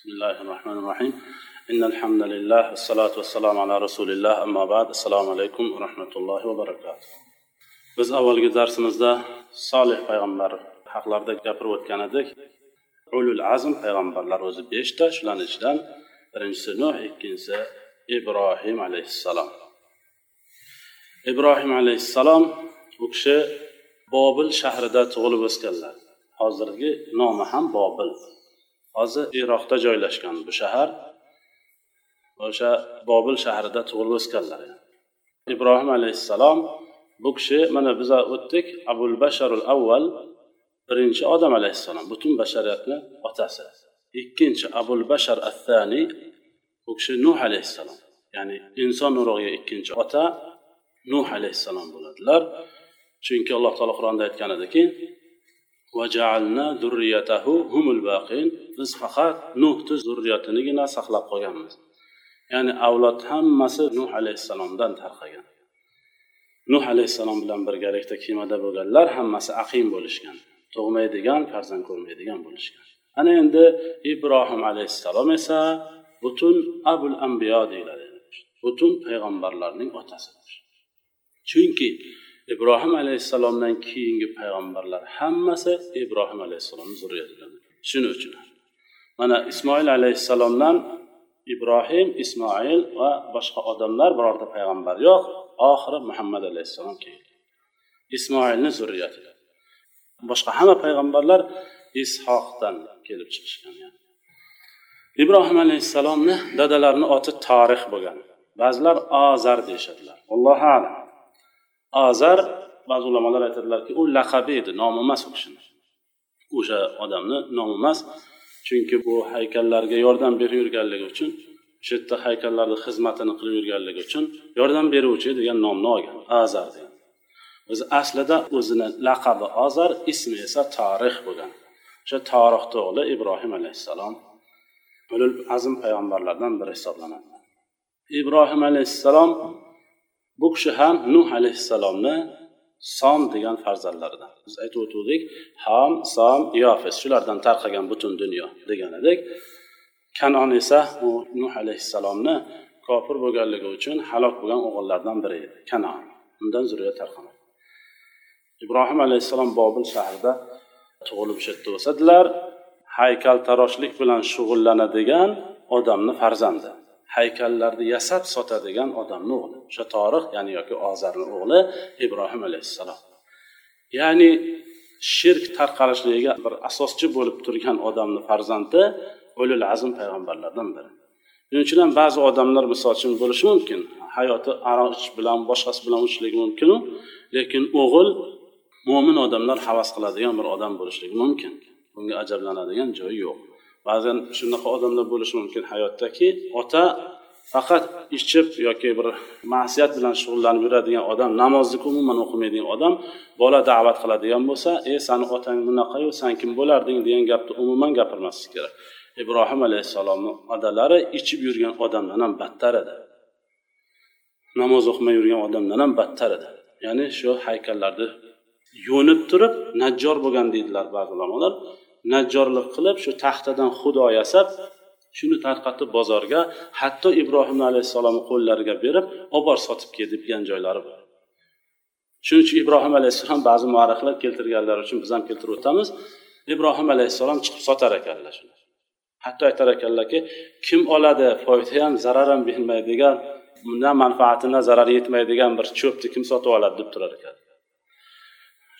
بسم الله الرحمن الرحيم إن الحمد لله والصلاة والسلام على رسول الله أما بعد السلام عليكم ورحمة الله وبركاته biz avvalgi darsimizda solih payg'ambar haqlarida gapirib o'tgan edik ulul azm payg'ambarlar o'zi beshta shularni ichidan birinchisi nuh ikkinchisi ibrohim alayhissalom ibrohim alayhissalom u kishi bobil shahrida tug'ilib o'sganlar hozirgi nomi ham bobil Hozir iroqda joylashgan bu shahar. O'sha bobil shahrida tug'ilib o'sganlar ibrohim alayhissalom bu kishi mana biz o'tdik abul basharul avval birinchi odam alayhissalom butun bashariyatni otasi. Ikkinchi abul bashar attani bu kishi nuh alayhissalom ya'ni inson urug'iga ikkinchi ota nuh alayhissalom bo'ladilar. Chunki alloh taolo qur'onda aytgan ediki biz faqat nuhni zurriyatinigina saqlab qolganmiz. Ya'ni avlod hammasi nuh alayhissalomdan tarqagan. Nuh alayhissalom bilan birgalikda kemada bo'lganlar hammasi aqim bo'lishgan tug'maydigan farzand ko'rmaydigan bo'lishgan. Ana endi ibrohim alayhissalom esa butun abul ambiyo deyiladi. Butun payg'ambarlarning otasidir. Chunki ibrohim alayhissalomdan keyingi payg'ambarlar hammasi ibrohim alayhissalomni zurriyatidan. Shuning uchun mana ismoil alayhissalomdan ibrohim ismoil va boshqa odamlar birorta payg'ambar yo'q oxiri muhammad alayhissalom keldi. Ismoilni zurriyati boshqa hamma payg'ambarlar ishoqdan kelib chiqishgan ibrohim alayhissalomni dadalarini oti torix bo'lgan. Ba'zilar ozar deyishadilar. Allohu alam. Azar ba'zi ulamolar aytadilarki u laqabi edi nomi emas u kishini. O'sha odamni nomi emas chunki bu haykallarga yordam berib yurganligi uchun o'sha yerda haykallarni xizmatini qilib yurganligi uchun yordam beruvchi degan nomni olgan azar degan. O'zi aslida o'zini laqabi azar ismi esa tarix bo'lgan. O'sha tarixni o'g'li ibrohim alayhissalom ulul azm payg'ambarlardan biri hisoblanadi. Ibrohim alayhissalom bu kishi ham nuh alayhissalomni som degan farzandlaridan. Biz aytib o'tgandik ham som yofis shulardan tarqagan butun dunyo degan edik. Kanon esa u nuh alayhissalomni kofir bo'lganligi uchun halok bo'lgan o'g'illardan biri edi. Kanon. Undan zurriyat tarqamadi ibrohim alayhissalom bobil shahrida tug'ilib o'sha yerda o'sadilar. Haykaltaroshlik bilan shug'ullanadigan odamni farzandi. Haykallarni yasab sotadigan odamni o'g'li. O'sha torih ya'ni yoki ozarni o'g'li ibrohim alayhissalom. Ya'ni shirk tarqalishligiga bir asoschi bo'lib turgan odamni farzandi ulul azm payg'ambarlardan biri. Shuning uchun ham ba'zi odamlar misol uchun bo'lishi mumkin. Hayoti aroq ichish bilan boshqasi bilan o'tishligi mumkinu lekin o'g'il mo'min odamlar havas qiladigan bir odam bo'lishligi mumkin. Bunga ajablanadigan joyi yo'q. Ba'zan shunaqa odamlar bo'lishi mumkin hayotdaki ota faqat ichib yoki bir ma'siyat bilan shug'ullanib yuradigan odam namozni umuman o'qimaydigan odam bola da'vat qiladigan bo'lsa e sani otang bunaqayu san kim bo'larding? degan gapni umuman gapirmaslik kerak. Ibrohim alayhissalomni adalari ichib yurgan odamdan ham battar edi. Namoz o'qimay yurgan odamdan ham battar edi. Ya'ni shu haykallarni yo'nib turib najjor bo'lgan deydilar ba'zi ulamolar. Najjorlik qilib shu taxtadan xudo yasab shuni tarqatib bozorga hatto ibrohim alayhissalomni qo'llariga berib olib borib sotib kel degan joylari bor. Shuning uchun ibrohim alayhissalom ba'zi muarrihlar keltirganlari uchun biz ham keltirib o'tamiz. Ibrohim alayhissalom chiqib sotar ekanlar hatto aytar ekanlarki kim oladi foyda ham zarar ham bermaydigan na manfaati na zarari yetmaydigan bir cho'pni kim sotib oladi deb turar ekan.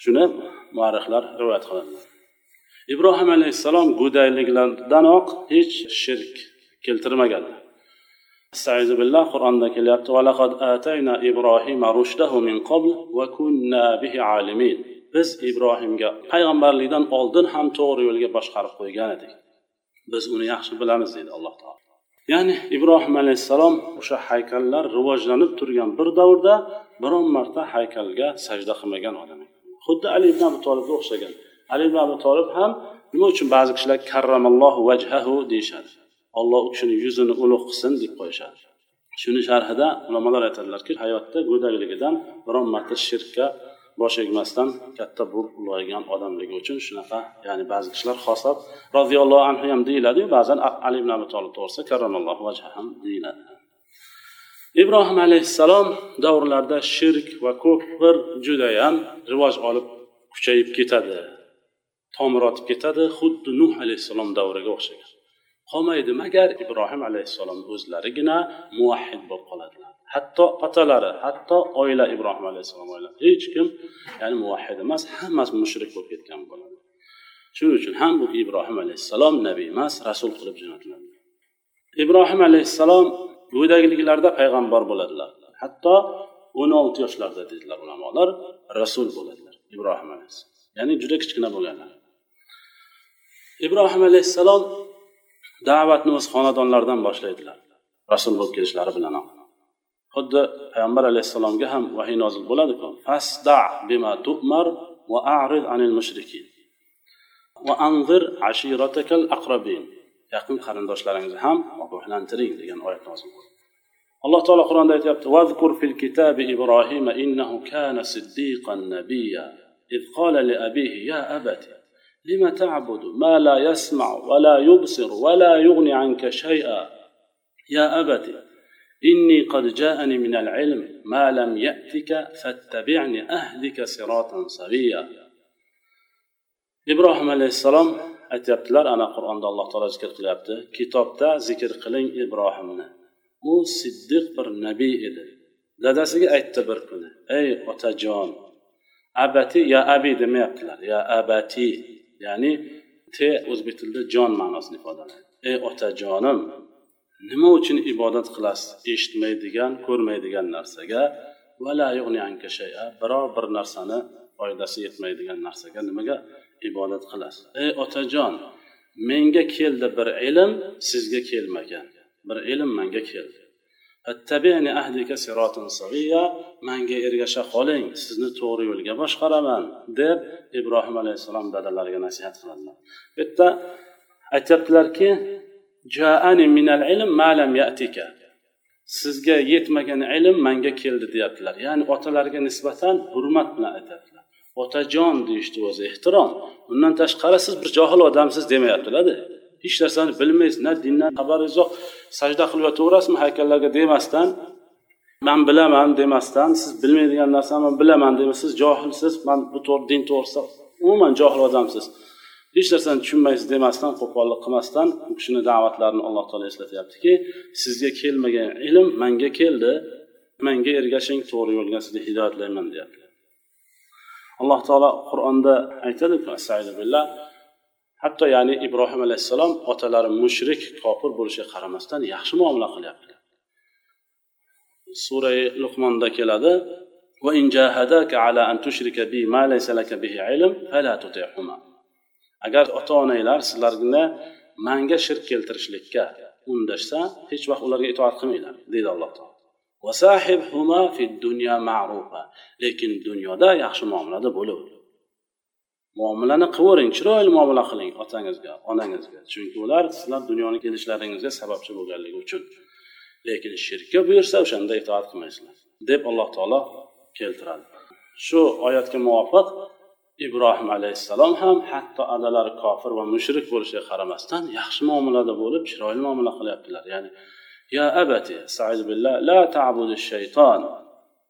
Shuni muarrihlar rivoyat qiladilar. ibrohim alayhissalom go'dayliklardanoq hech shirk keltirmaganlar استعيذ بالله قرآن كليات ولقد آتينا إبراهيم رشده من قبل وكنا به عالمين biz ibrohimga payg'ambarlikdan oldin ham to'g'ri yo'lga boshqarib qo'ygan edik biz uni yaxshi bilamiz deydi alloh taolo ya'ni ibrohim alayhissalom o'sha haykallar rivojlanib turgan bir davrda biron marta haykalga sajda qilmagan odam xuddi ali ibn abu tolibga o'xshagan Ali ibn abu tolib ham nima uchun ba'zi kishilar karramallohu vajhahu deyishadi? Olloh u kishini yuzini ulug' qilsin deb qo'yishadi. Shuni sharhida ulamolar aytadilarki hayotda go'dakligidan biron marta shirkka bosh egmasdan katta bo'lib ulg'aygan odamligi uchun shunaqa ya'ni ba'zi kishilar xoslab roziyallohu anhu ham deyiladiyu ba'zan ali ibn abi tolib to'g'risida karramallohu vajha ham deyiladi. Ibrohim alayhissalom davrlarida shirk va kufr judayam rivoj olib kuchayib ketadi. Tomir otib ketadi xuddi nuh alayhissalom davriga o'xshagan. Qolmaydi magar ibrohim alayhissalom o'zlarigina muvahhid bo'lib qoladilar. Hatto otalari hatto oila ibrohim alayhissalom oila hech kim ya'ni muvahhid emas hammasi mushrik bo'lib ketgan bo'ladi. Shuning uchun ham bu ibrohim alayhissalom nabiy emas rasul qilib jo'natiladi. Ibrohim alayhissalom go'dakliklarida payg'ambar bo'ladilar. Hatto o'n olti yoshlarida dedilar ulamolar rasul bo'ladilar ibrohim alayhissalom. Ya'ni juda kichkina bo'lganlar ibrohim alayhissalom da'vatni o'z xonadonlaridan boshlaydilar rasul bo'lib kelishlari bilan xuddi payg'ambar alayhissalomga ham vahiy nozil bo'ladiku fasda bima tu'mar va a'rid anil mushrikin va anzir ashiratakal aqrabin yaqin qarindoshlaringizni ham ogohlantiring degan oyat nozil bo'ldi alloh taolo qur'onda aytyapti vazkur fil kitabi ibrohim innahu kana siddiqan nabiyya إذ قال لأبيه يا أبت لم تعبد ما لا يسمع ولا يبصر ولا يغني عنك شيئا يا أبت إني قد جاءني من العلم ما لم يأتك فاتبعني أهدك صراطا سويا ibrohim alayhissalom aytyaptilar ana qur'onda alloh taolo zikr qilyapti kitobda zikr qiling ibrohimni u siddiq bir nabiy edi dadasiga aytdi bir kuni ey otajon abati ya abi demayaptilar ya abati ya'ni te o'zbek tilida jon ma'nosini ifodalaydi. Ey otajonim nima uchun ibodat qilasiz? Eshitmaydigan ko'rmaydigan narsaga. Biror bir narsani foydasi yetmaydigan narsaga nimaga ibodat qilasiz? Ey otajon menga keldi bir ilm sizga kelmagan. Bir ilm menga keldi. Manga ergasha qoling sizni to'g'ri yo'lga boshqaraman deb ibrohim alayhissalom dadalariga nasihat qiladilar. Bu yerda aytyaptilarki sizga yetmagan ilm manga keldi deyaptilar. Ya'ni otalarga nisbatan hurmat bilan aytyaptilar. Otajon deyishni o'zi ehtirom undan tashqari siz bir johil odamsiz demayaptilarda. Hech narsani bilmaysiz na dindan xabaringiz yo'q. Sajda qilib yotaverasizmi haykallarga demasdan man bilaman demasdan siz bilmaydigan narsani man bilaman demaysiz siz johilsiz man bu to'g'ri din to'g'risida umuman johil odamsiz hech narsani tushunmaysiz demasdan qo'pollik qilmasdan u kishini da'vatlarini alloh taolo eslatyaptiki sizga kelmagan ilm manga keldi manga ergashing to'g'ri yo'lga sizni hidoyatlayman deyapti. Alloh taolo qur'onda aytadiku hatto ya'ni ibrohim alayhissalom otalari mushrik kofir bo'lishiga qaramasdan yaxshi muomala qilyaptilar sura luqmonda keladi agar ota onanglar sizlarni manga shirk keltirishlikka undashsa hech vaqt ularga itoat qilmanglar deydi alloh taolo. Lekin dunyoda yaxshi muomalada bo'laver muomalani qilavering chiroyli muomala qiling otangizga onangizga. Chunki ular sizlar dunyoni kelishlaringizga sababchi bo'lganligi uchun. Lekin shirkka buyursa o'shanda itoat qilmaysizlar deb alloh taolo keltiradi. Shu oyatga muvofiq ibrohim alayhissalom ham hatto adalari kofir va mushrik bo'lishiga qaramasdan yaxshi muomalada bo'lib chiroyli muomala qilyaptilar. Ya'ni ya abati billah la ta'budu shayton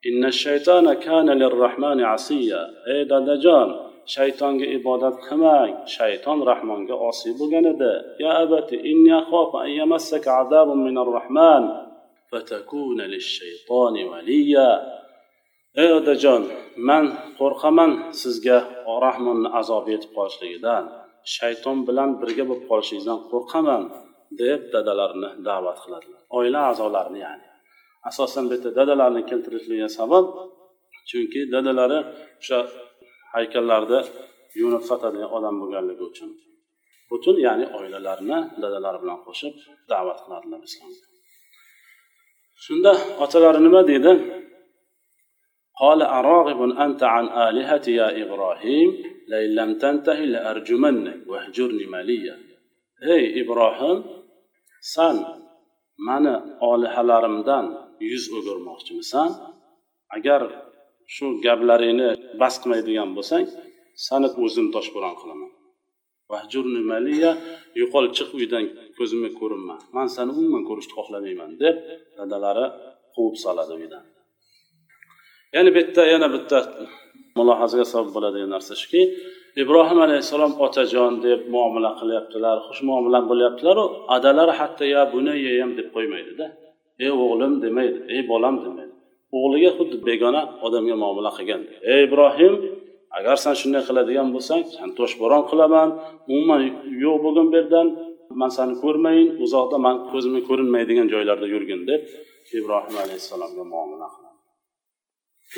inna shaytona kana lirrahmani asiya ey dadajon shaytonga ibodat qilmang shayton rahmonga osiy bo'lgan edi. Ya abati inni akhafu an yamassaka azabun minar rahman fatakuna lish-shaytoni ey otajon man qo'rqaman sizga rahmonni azobi yetib qolishligidan. Shayton bilan birga bo'lib qolishingizdan qo'rqaman deb dadalarini da'vat qiladilar. Oila a'zolarini ya'ni. Asosan bu yerda dadalarni keltirishligi sabab chunki dadalari o'sha haykallarda yuvinib sotadigan odam bo'lganligi uchun butun ya'ni oilalarini dadalari bilan qo'shib da'vat qiladilar islomga shunda otalari nima deydi قال أراغب أنت عن آلهتي يا إبراهيم لئن لم تنتهي لأرجمنك واهجرني مليا ey ibrohim san mani olihalarimdan yuz o'girmoqchimisan agar shu gaplaringni bas qilmaydigan bo'lsang sani o'zim toshbo'ron qilaman. Vahjurni maliya yo'qol chiq uydan ko'zimga ko'rinma man seni umuman ko'rishni xohlamayman deb dadalari quvib soladi uydan. Ya'ni bu yerda yana bitta mulohazaga sabab bo'ladigan narsa shuki ibrohim alayhissalom otajon deb muomala qilyaptilar xush muomala bo'lyaptilaru adalari hatto ya bunayyam deb qo'ymaydida. Ey o'g'lim demaydi ey bolam demaydi. O'g'liga xuddi begona odamga muomala qilgan. Ey ibrohim agar san shunday qiladigan bo'lsang san toshbo'ron qilaman. Umuman yo'q bo'lgin bu yerdan. Man sani ko'rmayin uzoqda man ko'zimga ko'rinmaydigan joylarda yurgin deb ibrohim alayhissalomga muomala qiladi.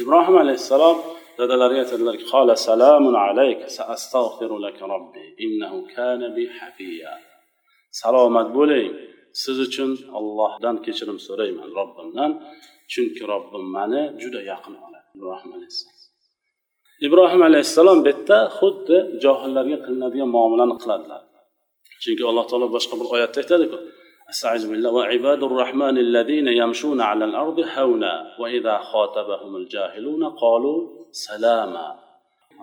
Ibrohim alayhissalom dadalariga aytadilarki qola salamun alayk saastag'firu laka robbi innahu kana bi hafiya. Salomat bo'ling siz uchun ollohdan kechirim so'rayman robbimdan. chunki robbim mani juda yaqin oladi ibrohim alayhissalom ibrohim alayhissalom bu yerda xuddi johillarga qilinadigan muomalani qiladilar chunki alloh taolo boshqa bir oyatda aytadiku استعيذ بالله وعباد الرحمن الذين يمشون على الارض هونا واذا خاطبهم الجاهلون قالوا سلاما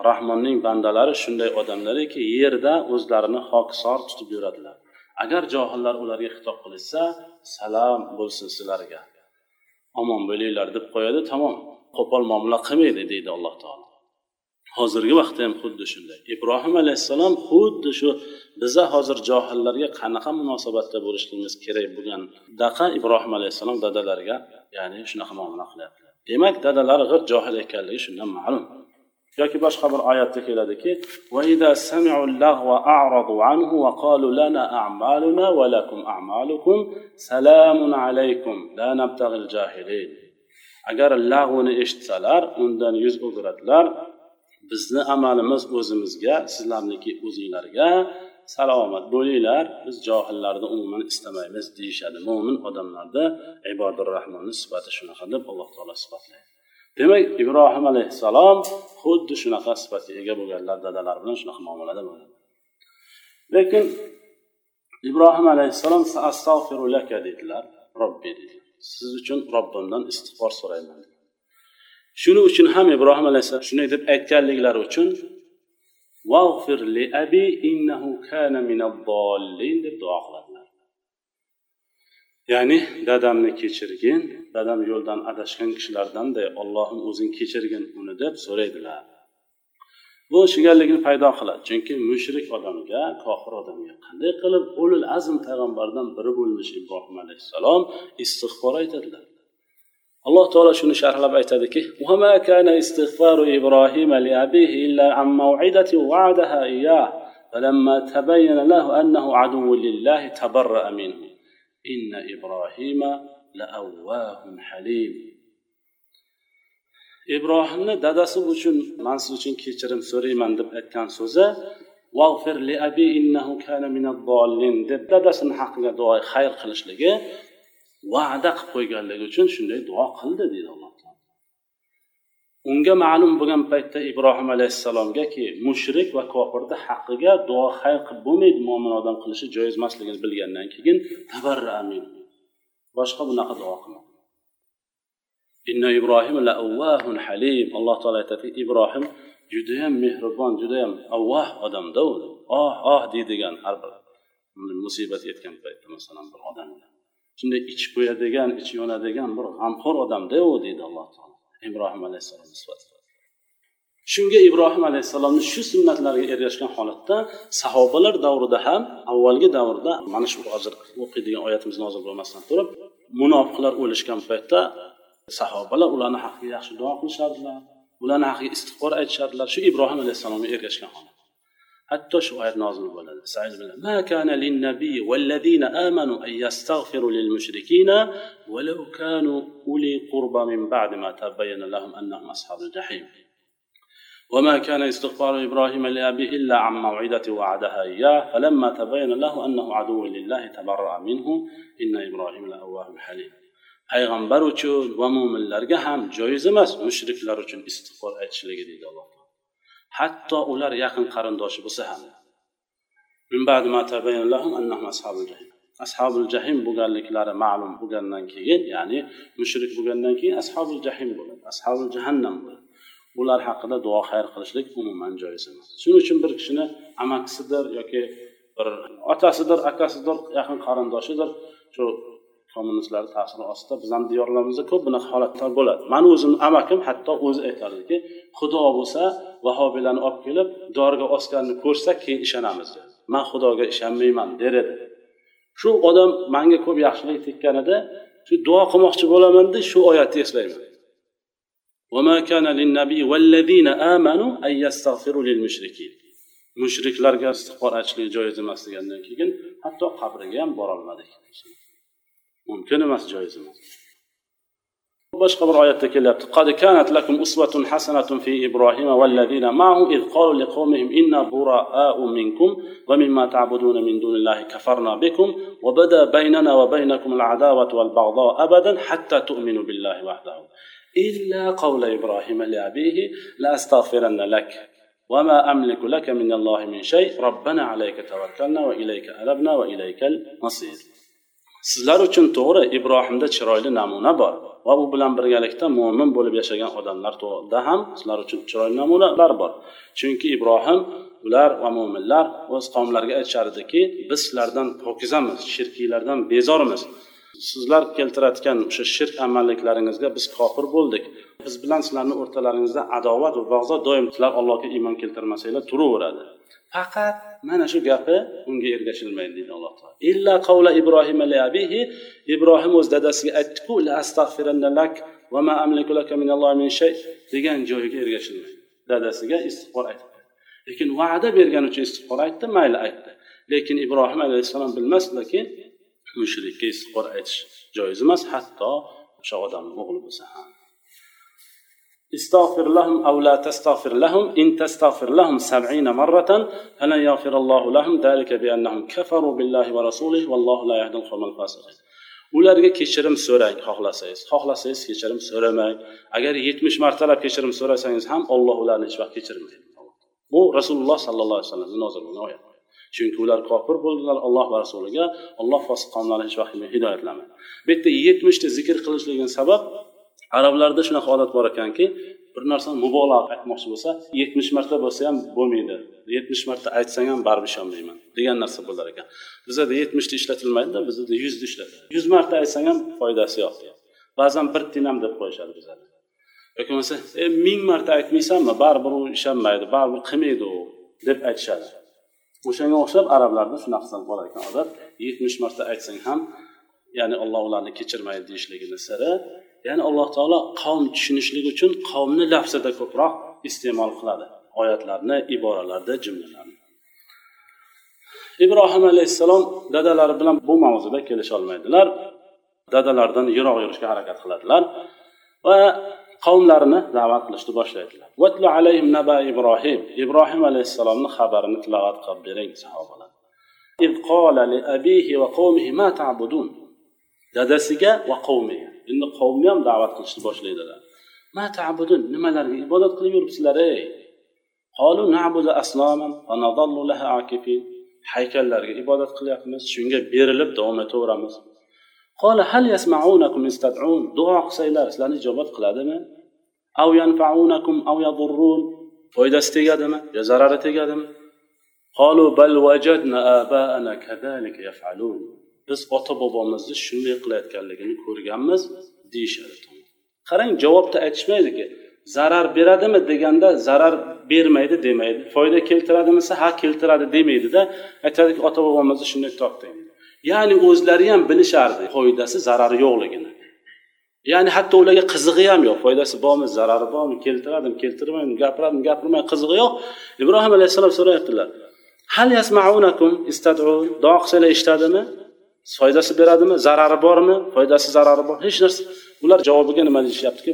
rahmonning bandalari shunday odamlarki yerda o'zlarini hokisor tutib yuradilar agar johillar ularga xitob qilishsa salom bo'lsin sizlarga Omon bo'linglar deb qo'yadi. Tamom qo'pol muomala qilmaydi deydi alloh taolo. Hozirgi vaqtda ham xuddi shunday. Ibrohim alayhissalom xuddi shu biza hozir johillarga qanaqa munosabatda bo'lishligimiz kerak bo'lgan daqa ibrohim alayhissalom dadalariga ya'ni shunaqa muomala qilyaptilar demak dadalari g'irt johil ekanligi shundan ma'lum. Yoki boshqa bir oyatda keladiki agar lag'uni eshitsalar undan yuz o'giradilar bizni amalimiz o'zimizga sizlarniki o'zinglarga salomat bo'linglar biz johillarni umuman istamaymiz deyishadi mo'min odamlarda ibodur rahmonni sifati shunaqa deb alloh taolo sifatlaydi. Demak ibrohim alayhissalom xuddi shunaqa sifatga ega bo'lganlar dadalari bilan shunaqa muomalada bo'lgan. Lekin ibrohim alayhissalom astag'firulaka dedilar robbi dedilar siz uchun robbimdan istig'for so'rayman shuning uchun ham ibrohim alayhissalom shunday deb aytganliklari uchun li abi innahu kana deb duo qiladi. ya'ni dadamni kechirgin dadam yo'ldan adashgan kishilardanday ollohim o'zing kechirgin uni deb so'raydilar bu chigalligini paydo qiladi chunki mushrik odamga kofir odamga qanday qilib ulul azm payg'ambardan biri bo'lmish ibrohim alayhissalom istig'for aytadilar alloh taolo shuni sharhlab aytadiki وما كان استغفار إبراهيم لأبيه إلا عن موعدة وعدها إياه فلما تبين له أنه عدو لله تبرأ منه إن إبراهيم لأواه حليم ibrohimni dadasi uchun man siz uchun kechirim so'rayman deb aytgan so'zi deb dadasini haqqiga duo xayr qilishligi va'da qilib qo'yganligi uchun shunday duo qildi deydi alloh taolo Unga ma'lum bo'lgan paytda ibrohim alayhissalomgaki mushrik va kofirni haqqiga duo xayr qilib bo'lmaydi mo'min odam qilishi joiz emasligini bilgandan keyin tabarra amin. Boshqa bunaqa duo qilmadi inna ibrohim la halim. Alloh taolo aytadiki ibrohim judayam mehribon judayam avvah odamda u. Oh oh deydigan har bir musibat yetgan paytda masalan bir odamga. Shunday ichib qo'yadigan ichi yonadigan bir g'amxo'r odamda u deydi alloh taolo. Ibrohim alayhissalomni shunga ibrohim alayhissalomni shu sunnatlariga ergashgan holatda sahobalar davrida ham avvalgi davrda mana shu hozir o'qiydigan oyatimiz nozil bo'lmasdan turib munofiqlar o'lishgan paytda sahobalar ularni haqqiga yaxshi duo qilishardilar ularni haqqiga istig'for aytishardilar shu ibrohim alayhissalomga ergashgan holat. Hatto shu oyat nozil bo'ladi ما كان للنبي والذين آمنوا أن يستغفروا للمشركين ولو كانوا أولي قربى من بعد ما تبين لهم أنهم أصحاب الجحيم؟ وما كان استغفار إبراهيم لأبيه إلا عن موعدة وعدها إياه فلما تبين له أنه عدو لله تبرأ منه إن إبراهيم لأواه حليم payg'ambar uchun va mo'minlarga ham joiz emas mushriklar uchun istig'for aytishligi deydi alloh hatto ular yaqin qarindoshi bo'lsa ham. Ashabul jahim. Bo'lganliklari ma'lum bo'lgandan keyin ya'ni mushrik bo'lgandan keyin ashabul jahim bo'ladi ashabul jahannam bo'ladi. Ular haqida duo xayr qilishlik umuman joiz emas. Shuning uchun bir kishini amakisidir yoki bir otasidir akasidir yaqin qarindoshidir shu kommunistlar ta'siri ostida bizani diyorlarimizda ko'p bunaqa holatlar bo'ladi mani o'zim amakim hatto o'zi aytardiki xudo bo'lsa vahobiylarni olib kelib doriga osganini ko'rsak keyin ishonamiz dedi man xudoga ishonmayman der edi shu odam manga ko'p yaxshilik tekkanida shu duo qilmoqchi bo'lamanda shu oyatni eslayman وما كان للنبي والذين آمنوا أن يستغفروا للمشركين mushriklarga istig'for aytishlik joiz emas degandan keyin hatto qabriga ham borolmadik Emas joiz emas boshqa bir oyatda kelyapti qad kanat lakum uswatun hasanatun fi ibrohima والذين معه إذ قالوا لقومهم إنا براء منكم ومما تعبدون من دون الله كفرنا بكم وبدا بيننا وبينكم العداوة والبغضاء أبدا حتى تؤمنوا بالله وحده. إلا قول إبراهيم لأبيه لأستغفرن لك وما أملك لك من الله من شيء. ربنا عليك توكلنا وإليك أنبنا وإليك المصير. Sizlar uchun to'g'ri ibrohimda chiroyli namuna bor va u bilan birgalikda mo'min bo'lib yashagan odamlar to'g'rida ham sizlar uchun chiroyli namunalar bor. Chunki ibrohim ular va mo'minlar o'z qavmlariga aytishar ediki biz sizlardan pokizamiz shirkiylardan bezormiz. Sizlar keltirayotgan o'sha shirk amalliklaringizga biz kofir bo'ldik. Biz bilan sizlarni o'rtalaringizda adovat va bag'zo doim sizlar allohga iymon keltirmasanglar turaveradi. Faqat mana shu gapi unga ergashilmaydi deydi alloh taolo. Illa qavla ibrohim abihi. Ibrohim o'z dadasiga aytdiku la va ma amliku laka minallohi min shay degan joyiga ergashilmaydi. Dadasiga istig'for aytdi. Lekin va'da bergani uchun istig'for aytdi mayli aytdi. Lekin ibrohim alayhissalom bilmasdilarki mushrikka istig'for aytish joiz emas hatto o'sha odamni o'g'li bo'lsa ham استغفر لهم أو لا تستغفر لهم إن تستغفر لهم سبعين مرة فلن يغفر الله لهم ذلك بأنهم كفروا بالله ورسوله والله لا يهدي القوم الفاسقين ularga kechirim so'rang xohlasangiz xohlasangiz kechirim so'ramang agar yetmish martalab kechirim so'rasangiz ham olloh ularni hech vaqt kechirmaydi bu rasululloh sollallohu alayhi vasallamga nozil bo'lgan oyat Chunki ular kofir bo'ldilar alloh va rasuliga. Alloh fosiq qavmlarni hech vaqt hidoyatlamadi. Bu yerda yetmishta zikr qilishligini sabab arablarda shunaqa odat bor ekanki bir narsani mubolag'a aytmoqchi bo'lsa yetmish marta bo'lsa ham bo'lmaydi yetmish marta aytsang ham baribir ishonmayman degan narsa bo'lar ekan. Bizada yetmishta ishlatilmaydida bizada yuzda ishlatiladi. Yuz marta aytsang ham foydasi yo'q ba'zan bir tinam deb qo'yishadi bizada yoki bo'lmasa e ming marta aytmaysanmi baribir u ishonmaydi baribir qilmaydi u deb aytishadi. O'shanga o'xshab arablarda shunaqa bor ekan odat. Yetmish marta aytsang ham ya'ni olloh ularni kechirmaydi deyishligini siri ya'ni alloh taolo qavm tushunishligi uchun qavmni lafzida ko'proq iste'mol qiladi. Oyatlarni iboralarda jumlalarni. Ibrohim alayhissalom dadalari bilan bu mavzuda kelisholmaydilar. Dadalaridan yiroq yurishga harakat qiladilar. Va qavmlarini da'vat qilishni boshlaydilar vatlu alayhim naba ibrohim ibrohim alayhissalomni xabarini tilovat qilib bering sahobalar إذ قال لأبيه وقومه ما تعبدون dadasiga va qavmiga endi qavmni ham da'vat qilishni boshlaydilar ma tabudun nimalarga ibodat qilib yuribsizlar ey qolu nabudu asnoman va nadallu laha akifin haykallarga ibodat qilyapmiz shunga berilib davom etaveramiz Qola hal yasmaunakum istad'un duo qilsanglar sizlarni ijobat qiladimi? Av yanfaunakum av yadurrun foydasi tegadimi? Yo zarari tegadimi? Qolu bal wajadna abaana kadhalika yaf'alun. Biz ota bobomizni shunday qilayotganligini ko'rganmiz deyishadi. Qarang javobda aytishmaydiki zarar beradimi? deganda zarar bermaydi demaydi. Foyda keltiradimi desa ha keltiradi demaydida. Aytadiki ota bobomizni shunday topdik ya'ni o'zlari ham bilishardi foydasi zarari yo'qligini. Ya'ni hatto ularga qizig'i ham yo'q. Foydasi bormi zarari bormi keltiradimi keltirmaymi gapiradimi gapirmay qizig'i yo'q. Ibrohim alayhissalom so'rayaptilar hal yasmaunakum istadun duo qilsanglar eshitadimi? Foydasi beradimi? Zarari bormi? Foydasi zarari bor? Hech narsa. Ular javobiga nima deyishyaptiki?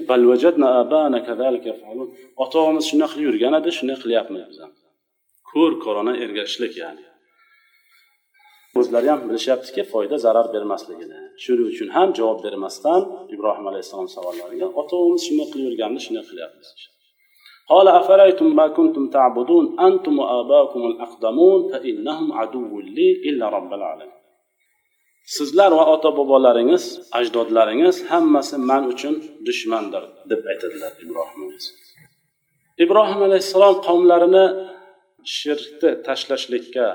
Ota bobomiz shunday qilib yurgan edi shunday qilyapmiz. Biz ham ko'r ko'rona ergashishlik ya'ni. o'zlari ham bilishyaptiki foyda zarar bermasligini shuning uchun ham javob bermasdan ibrohim alayhissalom savollariga ota bobomiz shunday qilib yurganini shunday qilyapmiz قال أفرأيتم ما كنتم تعبدون أنتم وآباؤكم الأقدمون فإنهم عدو لي إلا رب العالمين sizlar va ota bobolaringiz ajdodlaringiz hammasi man uchun dushmandir deb aytadilar ibrohim alayhissalom ibrohim alayhissalom qavmlarini shirkni tashlashlikka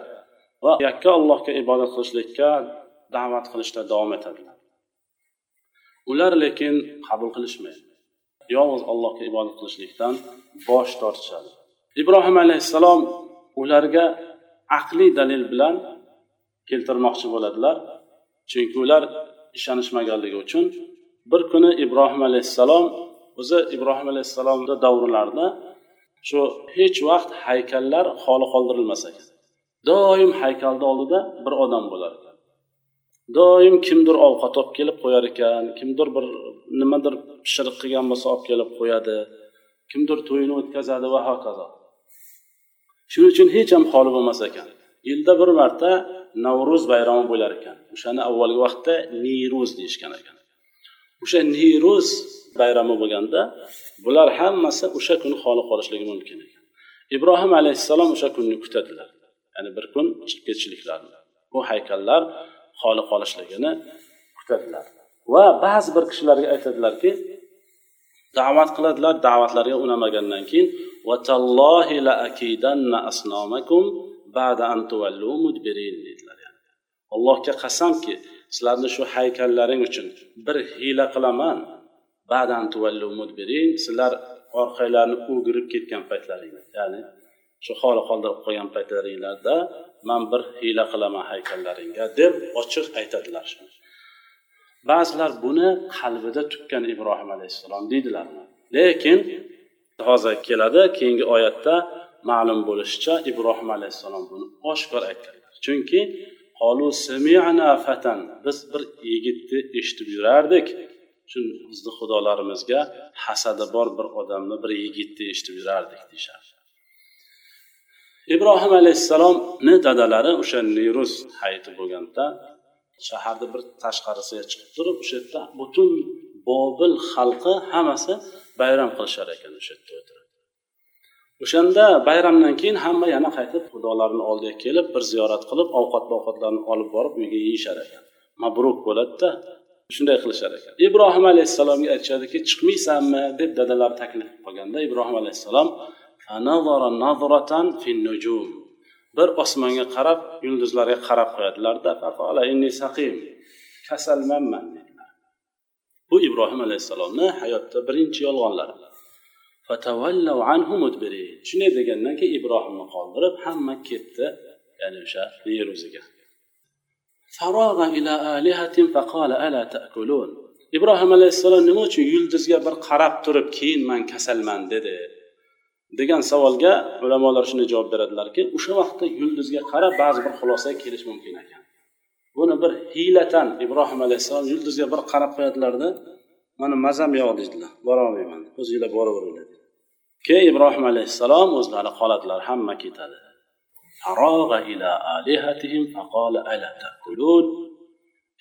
va yakka allohga ibodat qilishlikka da'vat qilishda davom etadilar. Ular lekin qabul qilishmaydi. Yolg'iz allohga ibodat qilishlikdan bosh tortishadi. Ibrohim alayhissalom ularga aqliy dalil bilan keltirmoqchi bo'ladilar. Chunki ular ishonishmaganligi uchun bir kuni ibrohim alayhissalom o'zi ibrohim alayhissalomni davrlarida shu hech vaqt haykallar xoli qoldirilmas ekan doim haykalni oldida bir odam bo'lar ekan. Doim kimdir ovqat olib kelib qo'yar ekan kimdir bir nimadir pishiriq qilgan bo'lsa olib kelib qo'yadi kimdir to'yini o'tkazadi va hokazo. Shuning uchun hech ham xoli bo'lmas ekan. Yilda bir marta navruz bayrami bo'lar ekan. O'shani avvalgi vaqtda niruz deyishgan ekan. O'sha niruz bayrami bo'lganda bular hammasi o'sha kuni xoli qolishligi mumkin ekan. Ibrohim alayhissalom o'sha kunni kutadilar. Ya'ni bir kun chiqib ketishliklarini bu haykallar xoli qolishligini kutadilar. Va ba'zi bir kishilarga aytadilarki da'vat qiladilar da'vatlariga unamagandan keyin deydilar allohga qasamki sizlarni shu haykallaring uchun bir hiyla qilaman. Sizlar orqanglarni o'girib ketgan paytlaringda. Ya'ni shu xoli qoldirib qo'ygan paytlaringlarda man bir hiyla qilaman haykallaringga deb ochiq aytadilar. Shuni ba'zilar buni qalbida tutgan ibrohim alayhissalom deydilar. Lekin hozir keladi keyingi oyatda ma'lum bo'lishicha ibrohim alayhissalom buni oshkor aytganlar. Chunki fatan biz bir yigitni eshitib yurardik. Shu bizni xudolarimizga hasadi bor bir odamni bir yigitni eshitib yurardik deyishadi. Ibrohim alayhissalomni dadalari o'sha nirus hayiti bo'lganda shaharni bir tashqarisiga chiqib turib o'sha yerda butun bobil xalqi hammasi bayram qilishar ekan o'sha yerda o'tirib. O'shanda bayramdan keyin hamma yana qaytib xudolarini oldiga kelib bir ziyorat qilib ovqat ovqatlarni olib borib uyga yeyishar ekan. Mabruk bo'ladida shunday qilishar ekan. Ibrohim alayhissalomga aytishadiki chiqmaysanmi? deb dadalari taklif qilib qolganda ibrohim alayhissalom bir osmonga qarab yulduzlarga qarab qo'yadilarda kasalmanman dedilar. Bu ibrohim alayhissalomni hayotda birinchi yolg'onlari shunday degandan keyin ibrohimni qoldirib hamma ketdi ya'ni o'sha yer o'ziga. Ibrohim alayhissalom nima uchun yulduzga bir qarab turib keyin man kasalman dedi. Degan savolga ulamolar shunday javob beradilarki o'sha vaqtda yulduzga qarab ba'zi bir xulosaga kelish mumkin ekan. Buni bir hiylatan ibrohim alayhissalom yulduzga bir qarab qo'yadilarda mana mazam yo'q deydilar. Borolmayman o'zinglar boraveringlar keyin ibrohim alayhissalom o'zlari qoladilar hamma ketadi.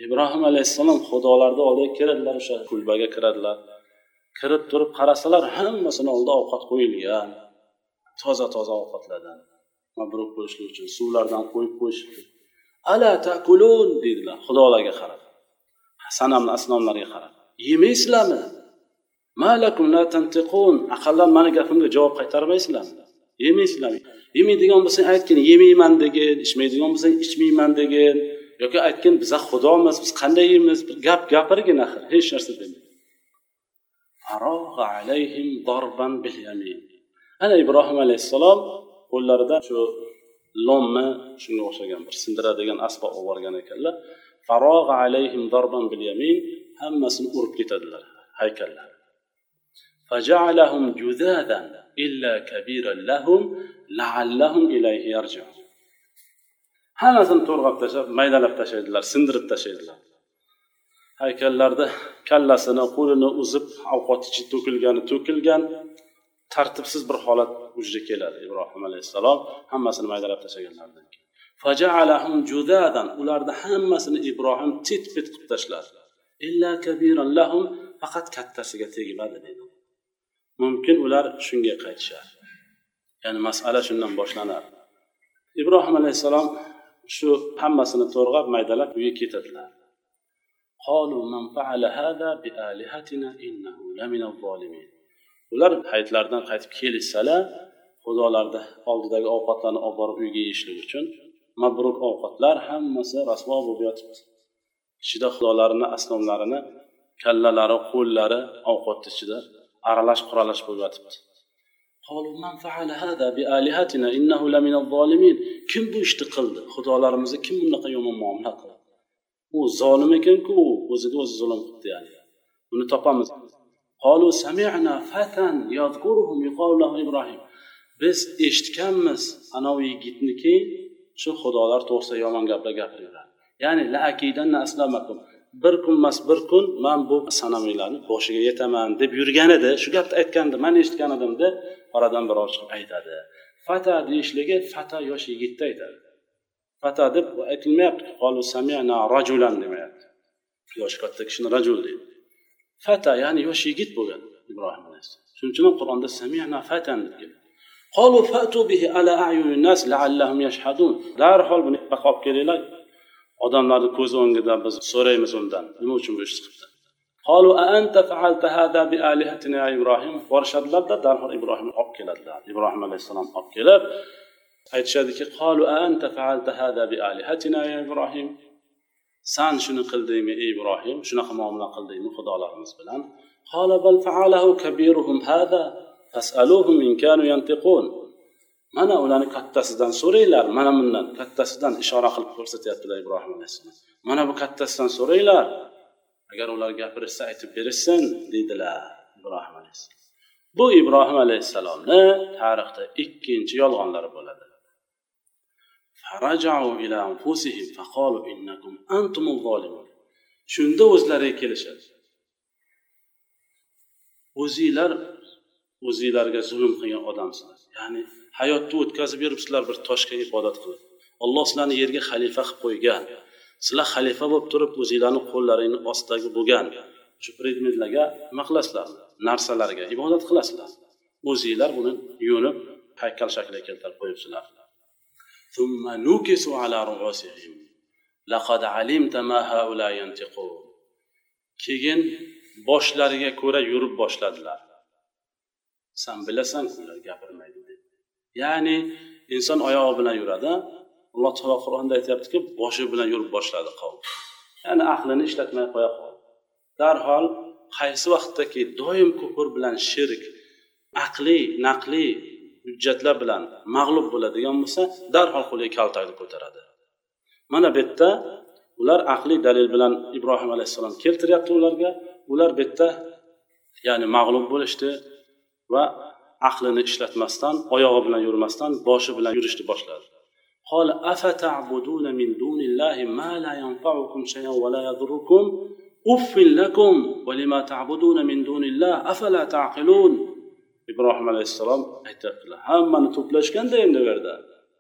Ibrohim alayhissalom xudolarni oldiga kiradilar o'sha kulbaga kiradilar. Kirib turib qarasalar hammasini oldida ovqat qo'yilgan toza toza ovqatlardan. Mabruk bo'lishlik uchun suvlardan qo'yib qo'yishibdi. Ala takulun deydilar xudolarga qarab. Sanamni asnomlarga qarab. Yemaysizlarmi malakum la tantiqun. Aqallan mani gapimga javob qaytarmaysizlarmi yemaysizlarmi yemaydigan bo'lsang aytgin yemayman degin ichmaydigan bo'lsang ichmayman degin. Yoki aytgin biza xudomiz biz qanday yeymiz? Bir gap gapirgin axir hech narsa demay ana ibrohim alayhissalom qo'llarida shu lomni shunga o'xshagan bir sindiradigan asbob olib borgan ekanlar alayhim darban bil yamin hammasini urib ketadilar haykallar فجعلهم جذاذا إلا كبيرا لهم لعلهم إليه يرجعون hammasini to'rg'ab tashlab maydalab tashlaydilar sindirib tashlaydilar Haykallarda kallasini qo'lini uzib ovqat ichi to'kilgani to'kilgan tartibsiz bir holat vujudga keladi ibrohim alayhissalom. Hammasini maydalab tashlaganlaridan keyin. Ularni hammasini ibrohim tit pit qilib tashladi. Lahum faqat kattasiga tegmadi deydi mumkin ular shunga qaytishar. Ya'ni masala shundan boshlanadi. Ibrohim alayhissalom shu hammasini to'rg'ab maydalab uyga ketadilar. قالوا من فعل هذا بآلهتنا إنه لمن الظالمين ular hayitlardan qaytib kelishsalar xudolarni oldidagi ovqatlarni olib borib uyga yeyishlik uchun mabruk ovqatlar hammasi rasvo bo'lib yotibdi ichida xudolarini asnomlarini kallalari qo'llari ovqatni ichida aralash quralash bo'lib yotibdi kim bu ishni qildi xudolarimizni kim bunaqa yomon muomala qildi U zolim ekanku o'ziga o'zi zulm qilibdi ya'ni. Buni topamiz. Biz eshitganmiz anavi yigitniki shu xudolar to'g'risida yomon gaplar gapiraveradi. Ya'ni bir kun emas bir kun man bu sanamiylarni boshiga yetaman deb yurgan edi. Shu gapni aytganda man eshitgan edimda oradan birov chiqib aytadi. Fata deyishligi fata yosh yigitni aytadi. Fata deb aytilmayapti rajulan demayapti yoshi katta kishini rajul deydi fata ya'ni yosh yigit bo'lgan ibrohim alayhissalom shuning uchun ham qur'onda samina fatan deb kelgan قالوا فأتوا به على أعين الناس لعلهم يشهدون darhol buni olib kelinglar odamlarni ko'z o'ngida biz so'raymiz undan nima uchun bu ishni qilibdi قالوا أأنت فعلت هذا بآلهتنا يا إبراهيم borishadilarda darhol ibrohimni olib keladilar ibrohim alayhissalom olib kelib aytishadiki قالوا أأنت فعلت هذا بآلهتنا يا إبراهيم san shuni qildingmi ey ibrohim shunaqa muomala qildingmi xudolarimiz bilan قال بل فعله كبيرهم هذا فاسألوهم إن كانوا ينطقون mana ularni kattasidan so'ranglar mana bundan kattasidan ishora qilib ko'rsatyaptilar ibrohim alayhissalom mana bu kattasidan so'ranglar agar ular gapirishsa aytib berishsin deydilar ibrohim alayhissalom bu ibrohim alayhissalomni tarixda ikkinchi yolg'onlari bo'ladi Shunda o'zlariga kelishadi o'zinglar o'zinglarga zulm qilgan odamsizlar ya'ni hayotni o'tkazib yuribsizlar bir toshga ibodat qilib olloh sizlarni yerga xalifa qilib qo'ygan sizlar xalifa bo'lib turib o'zinglarni qo'llaringni ostidagi bo'lgan shu predmetlarga nima qilasizlar narsalarga ibodat qilasizlar o'zinglar buni yuvinib haykal shakliga keltirib qo'yibsizlar ثم نكسوا على رؤوسهم. لقد علمت ما هؤلاء ينتقون keyin boshlariga ko'ra yurib boshladilar san bilasanku ular gapirmaydi deb ya'ni inson oyog'i bilan yuradi alloh taolo qur'onda aytyaptiki boshi bilan yurib boshladi qavm ya'ni aqlini ishlatmay qo'ya qoldi darhol qaysi vaqtdaki doim kufr bilan shirk aqliy naqliy hujjatlar bilan mag'lub bo'ladigan bo'lsa darhol qo'liga kaltakni ko'taradi mana bu yerda ular aqliy dalil bilan ibrohim alayhissalom keltiryapti ularga ular bu yerda ya'ni mag'lub bo'lishdi va aqlini ishlatmasdan oyog'i bilan yurmasdan boshi bilan yurishni boshladi قال أفتعبدون من دون الله ما لا ينفعكم شيئا ولا يضركم أف لكم ولما تعبدون من دون الله أفلا تعقلون ibrohim alayhissalom aytyaptilar hammani to'plashganda endi bu yerda.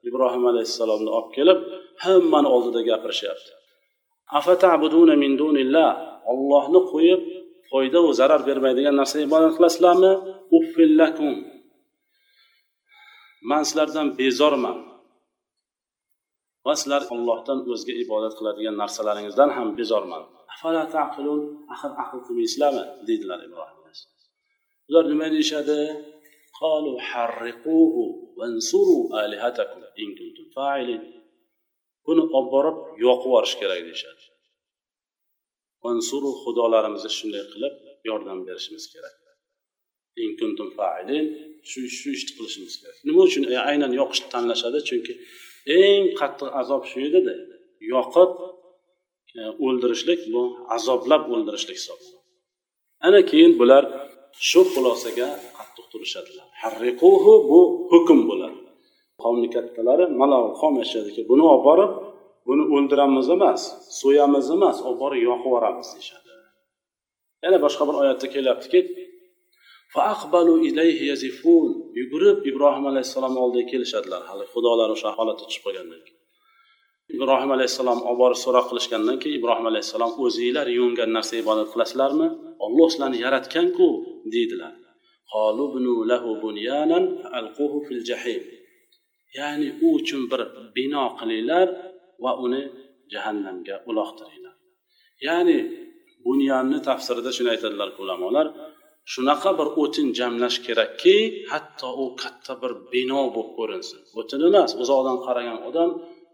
Ibrohim alayhissalomni olib kelib hammani oldida gapirishyapti. Min dunillah? Ollohni qo'yib foyda va zarar bermaydigan narsaga ibodat qilasizlarmi? Uffillakum man sizlardan bezorman. Va sizlar ollohdan o'zga ibodat qiladigan narsalaringizdan ham bezorman. Axir aql qilmaysizlarmi? deydilar ibrohim ular nima deyishadi? Buni olib borib yoqib yuborish kerak deyishadi. Vansuru xudolarimizni shunday qilib yordam berishimiz kerak. Shu shu ishni qilishimiz kerak. Nima uchun? E, aynan yoqishni tanlashadi chunki eng qattiq azob shu edida yoqib e, o'ldirishlik bu azoblab o'ldirishlik hisoblanadi ana keyin bular shu xulosaga qattiq turishadilar. Harriquhu bu hukm bo'ladi. Qavmni kattalari mana qavm buni olib borib buni o'ldiramiz emas so'yamiz emas olib borib yoqib yuboramiz deyishadi. Yana boshqa bir oyatda kelyaptiki yugurib ibrohim alayhissalom oldiga kelishadilar. Hali xudolar o'sha holatda tushib qolgandan keyin. Ibrohim alayhissalom olib borib so'roq qilishgandan keyin ibrohim alayhissalom o'zinglar yuvingan narsaga ibodat qilasizlarmi? Olloh sizlarni yaratganku deydilar. Ya'ni u uchun bir bino qilinglar va uni jahannamga uloqtiringlar. Ya'ni bunyonni tafsirida shuni aytadilar ulamolar shunaqa bir o'tin jamlash kerakki hatto u katta bir bino bo'lib ko'rinsin. O'tin emas uzoqdan qaragan odam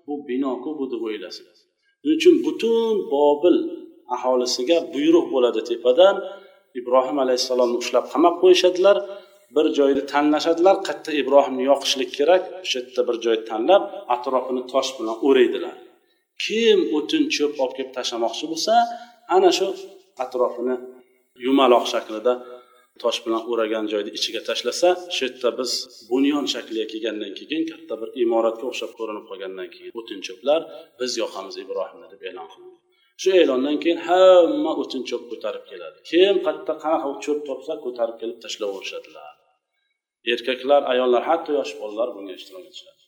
bu binoku bu deb o'ylasin shuning uchun butun bobil aholisiga buyruq bo'ladi tepadan. Ibrohim alayhissalomni ushlab qamab qo'yishadilar bir joyni tanlashadilar. Qayerda ibrohimni yoqishlik kerak o'sha yerda bir joy tanlab atrofini tosh bilan o'raydilar. Kim o'tin cho'p olib kelib tashlamoqchi bo'lsa ana shu atrofini yumaloq shaklida tosh bilan o'ragan joyni ichiga tashlasa shu yerda biz bunyon shakliga kelgandan keyin katta bir imoratga o'xshab ko'rinib qolgandan keyin o'tin cho'plar biz yoqamiz ibrohimni deb e'lon qilindi. Shu e'londan keyin hamma o'tin cho'p ko'tarib keladi. Kim qayerda qanaqa cho'p topsa ko'tarib kelib tashlayverishadilar erkaklar ayollar hatto yosh bolalar bunga ishtirok etishadi.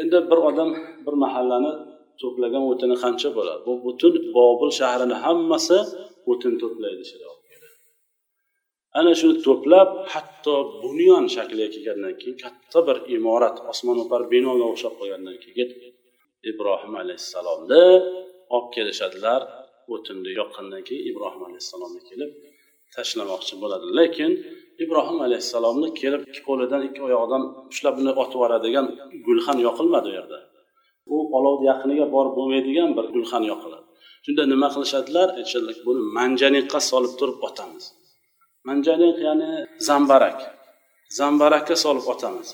Endi bir odam bir mahallani to'plagan o'tini qancha bo'ladi? Bu butun bobil shahrini hammasi o'tin to'playdi ana shuni to'plab hatto bunyon shakliga kelgandan keyin katta bir imorat osmono'par binoga o'xshab qolgandan keyin ibrohim alayhissalomni olib kelishadilar o'tinni yoqqandan keyin ibrohim alayhissalomni kelib tashlamoqchi bo'ladi. Lekin ibrohim alayhissalomni kelib ikki qo'lidan ikki oyog'idan ushlab uni otib yuboradigan gulxan yoqilmadi u yerda. U olovni yaqiniga borib bo'lmaydigan bir gulxan yoqiladi. Shunda nima qilishadilar? Aytishadilar buni manjaniqqa solib turib otamiz. Manjaniq ya'ni zambarak. Zambarakka solib otamiz.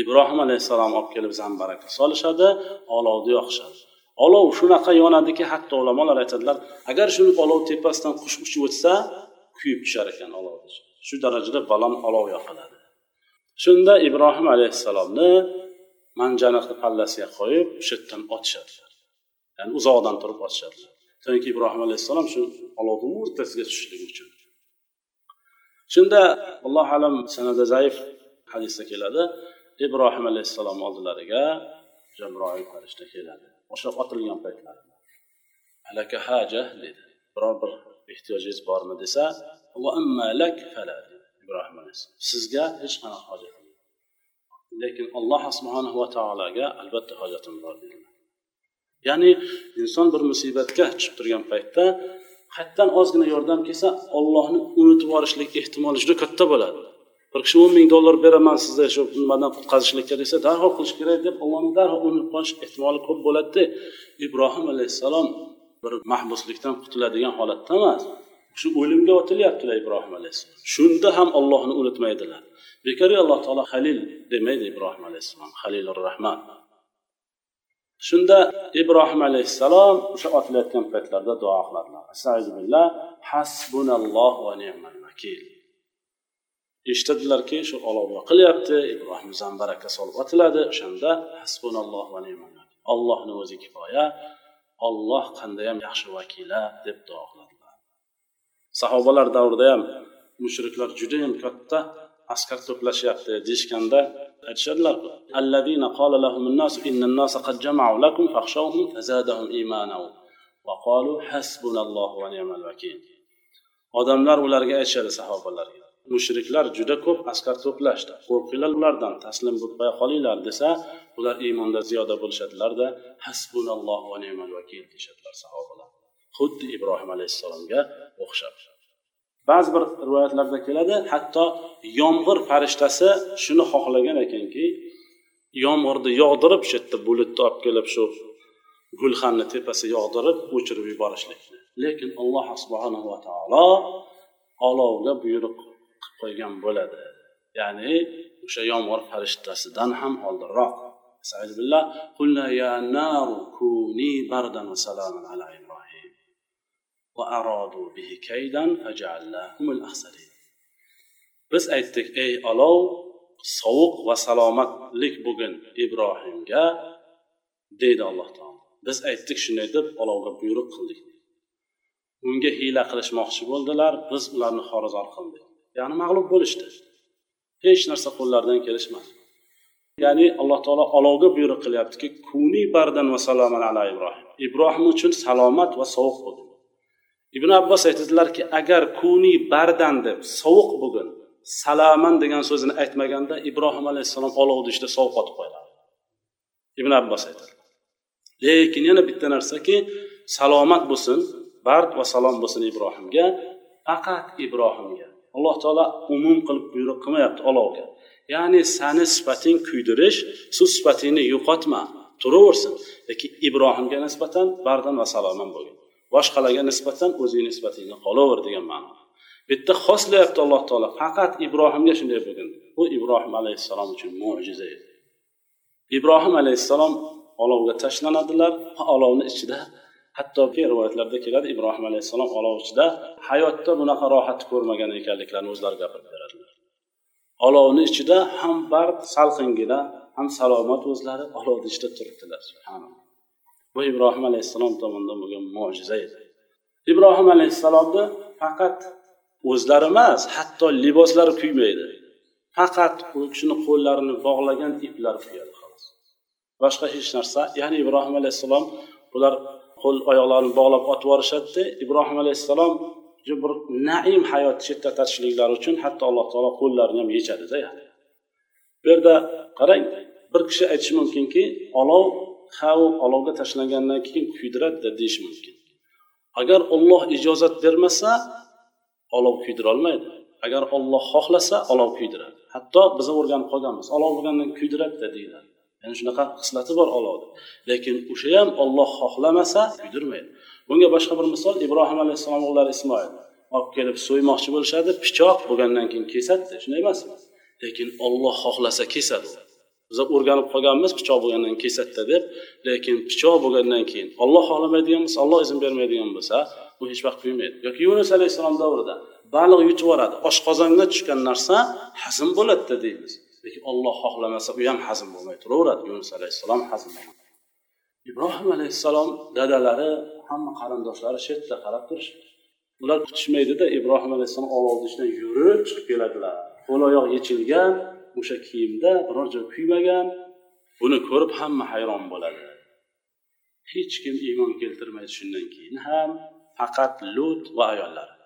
Ibrohim alayhissalom olib kelib zambarakka solishadi olovni yoqishadi. Olov shunaqa yonadiki hatto ulamolar aytadilar agar shuni olov tepasidan qush uchib o'tsa kuyib tushar ekan olov shu darajada baland olov yoqiladi. Shunda ibrohim alayhissalomni manjaniqni pallasiga qo'yib o'sha yerdan otishadilar. Ya'ni uzoqdan turib otishadilar. Chunki ibrohim alayhissalom shu olovni o'rtasiga tushishligi uchun shunda allohu alam sanada zaif hadisda keladi. Ibrohim alayhissalom oldilariga jabroil farishta keladi. O'sha otilgan paytlarida alaka haja dedi. Biror bir ehtiyojingiz bormi desa ibrohim alayhissalom. Sizga hech qanaqa hojat yo'q. Lekin alloh subhanahu va taologa albatta hojatim bor dedilar. Ya'ni inson bir musibatga tushib turgan paytda qayerdan ozgina yordam kelsa ollohni unutib yuborishlik ehtimoli juda katta bo'ladi. Bir kishi o'n ming dollar beraman sizga shu nimadan qutqazishlikka desa darhol qilish kerak deb ollohni darhol unutib qolish ehtimoli ko'p bo'ladida ibrohim alayhissalom bir mahbuslikdan qutuladigan holatda emas shu o'limga otilyaptilar ibrohim alayhissalom. Shunda ham ollohni unutmaydilar. Bekorga alloh taolo halil demaydi ibrohim alayhissalom. Halilur rahman. Shunda ibrohim alayhissalom o'sha otilayotgan paytlarida duo qiladilar. Hasbunalloh va ni'mal vakil. Eshitadilarki shu olov yoqilyapti ibrohim zambarakka solib otiladi o'shanda hasbunalloh va ni'mal ollohni o'zi kifoya olloh qandayyam yaxshi vakila deb duo qiladilar. Sahobalar davrida ham mushriklar judayam katta askar to'plashyapti deyishganda aytishadilar. Alladina qala lahumun nas innan nasa qad jama'u lakum fakhshawhum fazadahum imanan va qalu hasbunallohu ni'mal vakil. Odamlar ularga aytishadi sahobalarga mushriklar juda ko'p askar to'plashdi. Qo'rqinglar ulardan taslim bo'lib qo'ya qolinglar desa ular iymonda ziyoda bo'lishadilarda hasbunallohu va ni'mal vakil deyishadilar sahobalar. Xuddi ibrohim alayhissalomga o'xshab. Ba'zi bir rivoyatlarda keladi hatto yomg'ir farishtasi shuni xohlagan ekanki yomg'irni yog'dirib shu yerda bulutni olib kelib shu gulxanni tepasiga yog'dirib o'chirib yuborishlikni. Lekin alloh subhanahu va taolo olovga buyruq qilib qo'ygan bo'ladi. Ya'ni o'sha yomg'ir farishtasidan ham oldinroq. وأرادوا به كيدا فجعلناهم الأخسرين biz aytdik ey olov sovuq va salomatlik bo'lgin ibrohimga deydi alloh taolo biz aytdik shunday deb olovga buyruq qildik unga hiyla qilishmoqchi bo'ldilar biz ularni xorizor qildik ya'ni mag'lub bo'lishdi hech narsa qo'llaridan kelishmadi ya'ni alloh taolo olovga buyruq qilyaptiki kuni bardan va saloman ala ibrohim ibrohim uchun salomat va sovuq bo'ldi ibn abbos aytadilarki agar kuni bardan deb sovuq bugun salaman degan so'zini aytmaganda ibrohim alayhissalom olovni ichida sovuq otib qo'yadi. Ibn abbos aytadi. Lekin yana bitta narsaki salomat bo'lsin bard va salom bo'lsin ibrohimga faqat ibrohimga. Alloh taolo umum qilib buyruq qilmayapti olovga. Ya'ni sani sifating kuydirish shu sifatingni yo'qotma turaversin. Lekin ibrohimga nisbatan bardan va saloman bo'lgin. Boshqalarga nisbatan o'zingni nisbatingda qolaver degan ma'no. Bu yerda xoslayapti alloh taolo faqat ibrohimga shunday bo'lgan. Bu ibrohim alayhissalom uchun mo'jiza edi. Ibrohim alayhissalom olovga tashlanadilar olovni ichida hattoki rivoyatlarda keladi ibrohim alayhissalom olov ichida hayotda bunaqa rohatni ko'rmagan ekanliklarini o'zlari gapirib beradilar. Olovni ichida ham bard salqingina ham salomat o'zlari olovni ichida turibdilar bu ibrohim alayhissalom tomonidan bo'lgan mo'jiza edi. Ibrohim alayhissalomni faqat o'zlari emas hatto liboslari kuymaydi. Faqat u kishini qo'llarini bog'lagan iplar kuyadi xolos. Boshqa hech narsa ya'ni ibrohim alayhissalom bular qo'l oyoqlarini bog'lab otib yuborishadida ibrohim alayhissalom bir naim hayot chetlatishliklari uchun hatto alloh taolo qo'llarini ham yechadida. Bu yerda qarang bir kishi aytishi mumkinki olov ha u olovga tashlangandan keyin kuydiradida deyish mumkin. Agar olloh ijozat bermasa olov kuydirolmaydi. Agar olloh xohlasa olov kuydiradi. Hatto biz o'rganib qolganmiz. Olov bo'lgandan kuydiradida deyiladi. Ya'ni shunaqa xislati bor olovni lekin o'sha ham olloh xohlamasa kuydirmaydi. Bunga boshqa bir misol ibrohim alayhissalom o'g'illari ismoil. Olib kelib so'ymoqchi bo'lishadi pichoq bo'lgandan keyin kesadida shunday emasmi? Lekin olloh xohlasa kesadi biz o'rganib qolganmiz pichoq bo'lgandan keyin kesadida deb lekin pichoq bo'lgandan keyin olloh xohlamaydigan bo'lsa olloh izn bermaydigan bo'lsa bu hech vaqt kuymaydi yoki yunus alayhissalom davrida baliq yutib yuboradi oshqozonga tushgan narsa hazm bo'ladida deymiz. Lekin olloh xohlamasa u ham hazm bo'lmay turaveradi yunus alayhissalom hazm ibrohim alayhissalom dadalari hamma qarindoshlari shu yerda qarab turishdi. Ular kutishmaydida ibrohim alayhissalom olovni ichidan yurib chiqib keladilar. Qo'l oyoq yechilgan o'sha kiyimda biror joy kuymagan. Buni ko'rib hamma hayron bo'ladi. Hech kim iymon keltirmaydi shundan keyin ham faqat lut va ayollari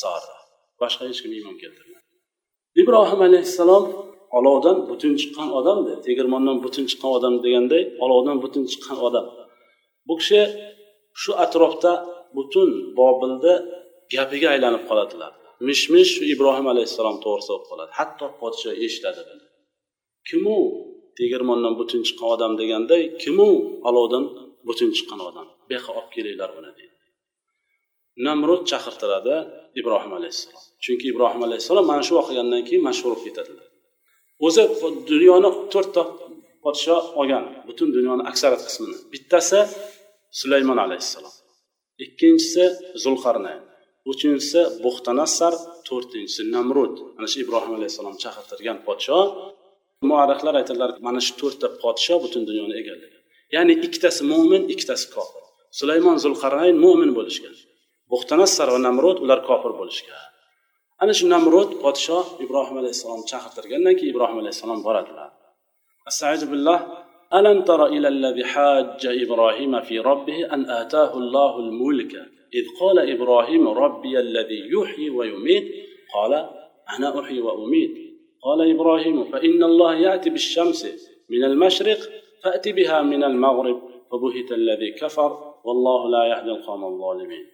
sora boshqa hech kim iymon keltirmadi. Ibrohim alayhissalom olovdan butun chiqqan odamda tegirmondan butun chiqqan odam deganday olovdan butun chiqqan odam. Bu kishi shu atrofda butun bobilni gapiga aylanib qoladilar. Mish mish ibrohim alayhissalom to'g'risida bo'lib qoladi hatto podsho eshitadi buni. Kim u tegirmondan butun chiqqan odam deganday kim u olovdan butun chiqqan odam. Bu yoqqa olib kelinglar uni deydi. Namrud chaqirtiradi ibrohim alayhissalom. Chunki ibrohim alayhissalom mana shu voqeadan keyin mashhur bo'lib ketadilar. O'zi dunyoni to'rtta podsho olgan butun dunyoni aksariyat qismini. Bittasi sulaymon alayhissalom. Ikkinchisi zulqarnayn. uchinchisi buxtanassar to'rtinchisi namrud mana shu ibrohim alayhissalom chaqirtirgan podsho muarrixlar aytadilar mana shu to'rtta podsho butun dunyoni egallagan ya'ni ikkitasi mo'min ikkitasi kofir sulaymon zulqarnayn mo'min bo'lishgan buxtanassar va namrud ular kofir bo'lishgan ana shu namrud podsho ibrohim alayhissalom chaqirtirgandan keyin ibrohim alayhissalom boradilar astaizu billah ألم تر إلى الذي حاج إبراهيم في ربه أن آتاه الله الملك إذ قال إبراهيم ربي الذي يحيي ويميت قال أنا أحيي وأميت قال إبراهيم فإن الله يأتي بالشمس من المشرق فأت بها من المغرب فبهت الذي كفر والله لا يهدي القوم الظالمين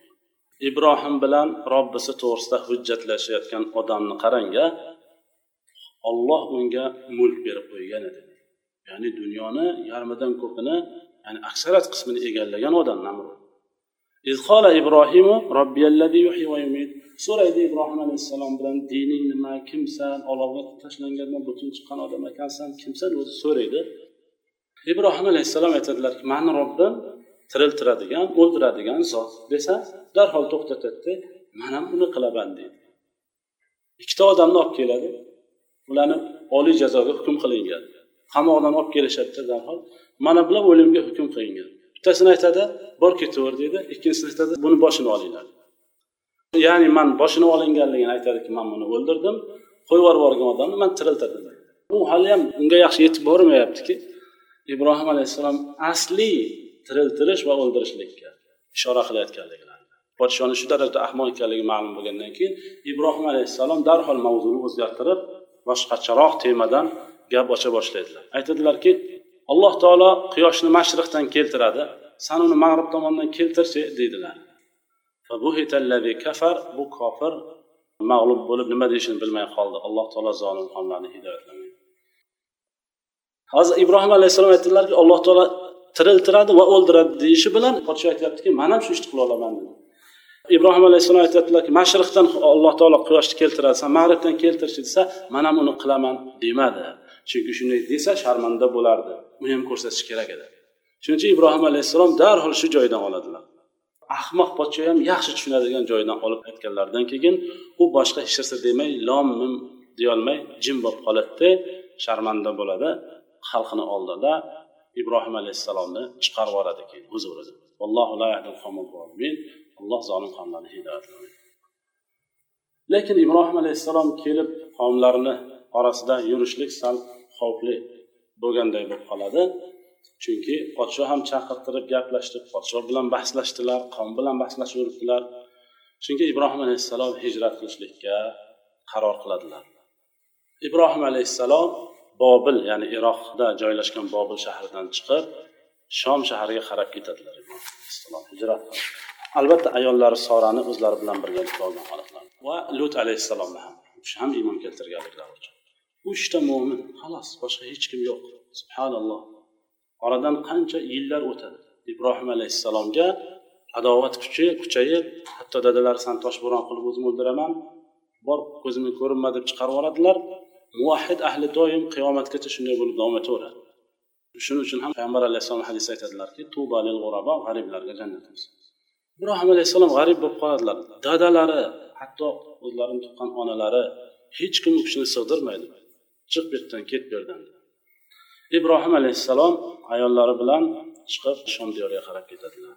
ibrohim bilan robbisi to'g'risida hujjatlashayotgan odamni qarangga olloh unga mulk berib qo'ygan edi ya'ni dunyoni yarmidan ko'pini ya'ni aksariyat qismini egallagan odam namrud izqola ibrohimu robbiyalladzi yuhyi va yumit so'raydi ibrohim alayhissalom bilan dining nima kimsan olovga tashlangandan butun chiqqan odam ekansan kimsan o'zi so'raydi ibrohim alayhissalom aytadilarki mani robbim tiriltiradigan o'ldiradigan zot desa darhol to'xtatadida man ham uni qilaman deydi ikkita odamni olib keladi ularni oliy jazoga hukm qilingan qamoqdan olib kelishadida darhol mana bular o'limga hukm qilingan bittasini aytadi bor ketaver deydi. Ikkinchisini aytadi buni boshini olinglar. Ya'ni man boshini olinganligini aytadiki man buni o'ldirdim qo'yib yuborgan odamni man tiriltirdim u haliyam unga yaxshi yetib bormayaptiki ibrohim alayhissalom asli tiriltirish va o'ldirishlikka ishora qilayotganligilar podshoni shu darajada ahmoq ekanligi ma'lum bo'lgandan keyin ibrohim alayhissalom darhol mavzuni o'zgartirib boshqacharoq temadan gap ocha boshlaydilar aytadilarki alloh taolo quyoshni mashriqdan keltiradi san uni mag'rib tomondan keltirchi deydilar. Kafar bu kofir mag'lub bo'lib nima deyishini bilmay qoldi. Alloh taolo zolim qavmlarni hidoyatlamaydi. Hozir ibrohim alayhissalom aytdilarki alloh taolo tiriltiradi va o'ldiradi deyishi bilan podsho aytyaptiki man ham shu ishni qila olaman dedi. Ibrohim alayhissalom aytyaptilarki mashriqdan alloh taolo quyoshni keltiradi san mag'ribdan keltirchi desa man ham uni qilaman demadi. Chunki shunday desa sharmanda bo'lardi. Uni ham ko'rsatish kerak edi. Shuning uchun ibrohim alayhissalom darhol shu joydan oladilar. Ahmoq podsho ham yaxshi tushunadigan joydan olib aytganlaridan keyin u boshqa hech narsa demay lom mim deyolmay jim bo'lib qoladida sharmanda bo'ladi. Xalqini oldida ibrohim alayhissalomni chiqarib yuboradi keyin huzurida alloh zolim qavmlarni hidoyatlamaydi lekin ibrohim alayhissalom kelib qavmlarini orasida yurishlik sal xavfli bo'lganday bo'lib qoladi. Chunki podsho ham chaqirtirib gaplashdi podsho bilan bahslashdilar qavm bilan bahslashib yuribdilar. Chunki ibrohim alayhissalom hijrat qilishlikka qaror qiladilar. Ibrohim alayhissalom bobil ya'ni iroqda joylashgan bobil shahridan chiqib shom shahriga qarab ketadilar hijrat albatta ayollari sorani o'zlari bilan birgalikda olgan holatlar va lut alayhissalomni ham u kishi ham iymon keltirganliklari uchun uchta mo'min xolos boshqa hech kim yo'q. Subhanalloh. Oradan qancha yillar o'tadi? Ibrohim alayhissalomga adovat kuchi kuchayib hatto dadalari san toshbo'ron qilib o'zim o'ldiraman. Bor ko'zimga ko'rinma deb chiqarib yuboradilar. Muvahid ahli doim qiyomatgacha shunday bo'lib davom etaveradi. Shuning uchun ham payg'ambar alayhissalom hadisda aytadilarki g'ariblarga jannat ibrohim alayhissalom g'arib bo'lib qoladilar. Dadalari hatto o'zlarini tuqqan onalari hech kim u kishini sig'dirmaydi. Chiq bu yerdan ket bu yerdan. Ibrohim alayhissalom ayollari bilan chiqib shom diyoriga qarab ketadilar.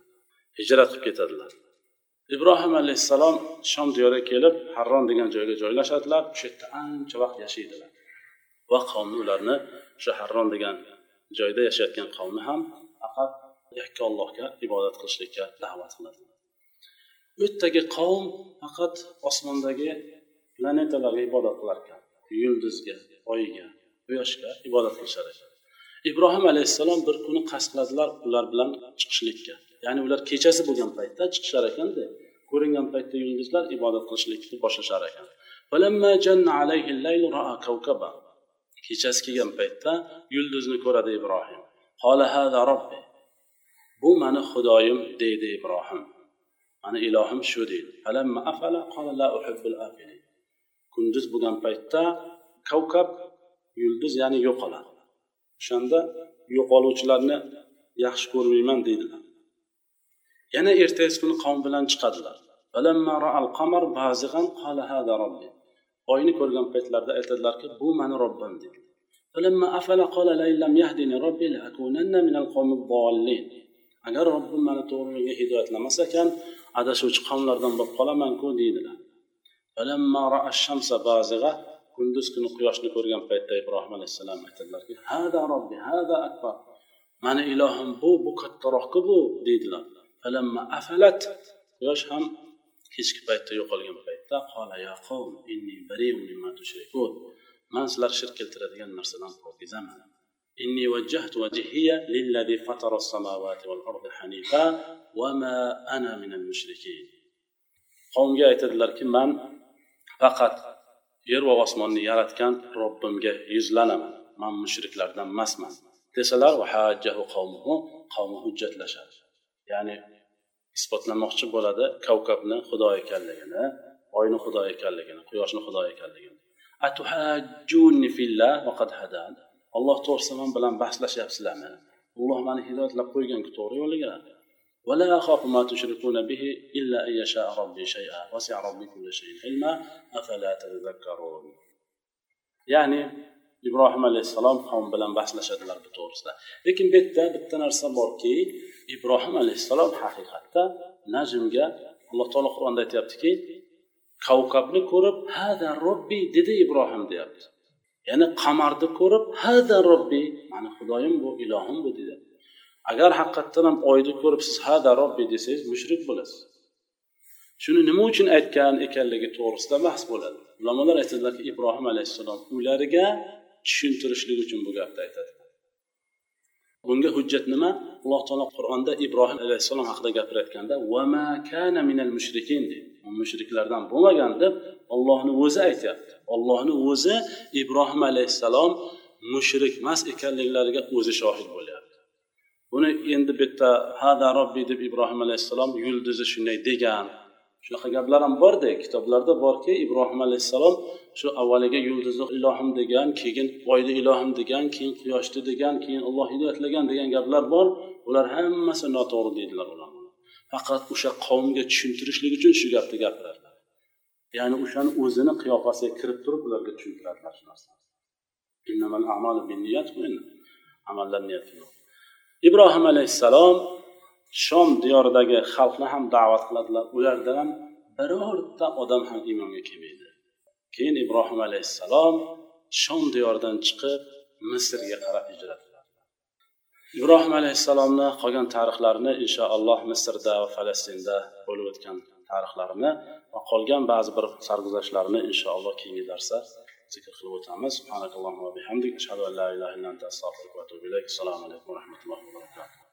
Hijrat qilib ketadilar. Ibrohim alayhissalom shom diyoriga kelib harron degan joyga joylashadilar. O'sha yerda ancha vaqt yashaydilar. Va qavmi ularni o'sha harron degan joyda yashayotgan qavmi ham faqat yakka allohga ibodat qilishlikka da'vat qiladilar. U yerdagi qavm faqat osmondagi planetalarga ibodat qilar ekan yulduzga oyga quyoshga ibodat qilishar ekan ibrohim alayhissalom bir kuni qasd qiladilar ular bilan chiqishlikka. Ya'ni ular kechasi bo'lgan paytda chiqishar ekanda ko'ringan paytda yulduzlar ibodat qilishlikni boshlashar ekan. Kechasi kelgan paytda yulduzni ko'radi ibrohim. Bu mani xudoyim deydi ibrohim. Mani ilohim shu deydi. Kunduz bo'lgan paytda kavkab yulduz ya'ni yo'qoladi o'shanda yo'qoluvchilarni yaxshi ko'rmayman deydilar. Yana ertasi kuni qavm bilan chiqadilar. Oyni ko'rgan paytlarida aytadilarki bu mani robbim dedi. Agar robbim mani to'g'ri yo'lga hidoyatlamas ekan adashuvchi qavmlardan bo'lib qolamanku deydilar. فلما رأى الشمس بازغة كندوز كن قياشني كورغان paytda ibrohim alayhissalom aytadilarki hada robbi hada akbar mani ilohim bu bu kattaroqku bu deydilar falamma afalat quyosh ham kechki paytda yo'qolgan paytda qola ya qavm inni bari'un mimma tushrikun man sizlar shirk keltiradigan narsadan pokizaman inni wajjahtu wajhiya lillazi fatara as-samawati wal ardi hanifa wa ma ana min al-mushrikin qavmga aytadilarki man faqat yer va osmonni yaratgan robbimga yuzlanaman. Man mushriklardan emasman desalar qavmi hujjatlashadi. Ya'ni isbotlamoqchi bo'ladi kavkabni xudo ekanligini oyni xudo ekanligini quyoshni xudo ekanligini. Alloh to'g'risida man bilan bahslashyapsizlarmi alloh mani hidoyatlab qo'yganku to'g'ri yo'liga. ولا أخاف ما تشركون به إلا أن يشاء ربي شيئا. وسع ربي كل شيء علما. أفلا تتذكرون؟ يعني إبراهيم عليه السلام قام بلن بحث لشهد الله بطورس لكن بيتا بتنر صبركي إبراهيم عليه السلام حقيقة نجم جاء الله تعالى قرآن ديت يبتكي كوكب كورب هذا ربي ديدي إبراهيم ديت يعني قمر دي هذا ربي. يعني خدايم بو إلهم بو ديدي. Agar haqiqatdan ham oyni ko'rib siz hada robbi desangiz mushrik bo'lasiz. Shuni nima uchun aytgan ekanligi to'g'risida bahs bo'ladi. Ulamolar aytadilarki ibrohim alayhissalom ularga tushuntirishlik uchun bu gapni aytadi. Bunga hujjat nima? Alloh taolo qur'onda ibrohim alayhissalom haqida gapirayotganda vama kana minal mushrikin deydi. Mushriklardan bo'lmagan deb ollohni o'zi aytyapti. Ollohni o'zi ibrohim alayhissalom mushrik emas ekanliklariga o'zi shohid bo'lyapti buni endi bitta hada robbi deb ibrohim alayhissalom yulduzi shunday degan. Shunaqa gaplar ham borda kitoblarda borki ibrohim alayhissalom shu avvaliga yulduzni ilohim degan keyin oyni ilohim degan keyin quyoshni degan keyin olloh hidoyatlagan degan gaplar bor. Ular hammasi noto'g'ri deydilar ular faqat o'sha qavmga tushuntirishlik uchun shu gapni gapiradilar. Ya'ni o'shani o'zini qiyofasiga kirib turib ularga tushuntiradilar shu narsani. Amallar niyat ibrohim alayhissalom shom diyoridagi xalqni ham da'vat qiladilar. Ulardan ham birorta odam ham iymonga kelmaydi. Keyin ibrohim alayhissalom shom diyoridan chiqib misrga qarab hijrat ibrohim alayhissalomni qolgan tarixlarini inshaalloh misrda va falastinda bo'lib o'tgan tarixlarini va qolgan ba'zi bir sarguzashtlarini inshaalloh keyingi darsda zikr qilib o'tamiz assalomu alaykum va rahmatullohi va barakatuh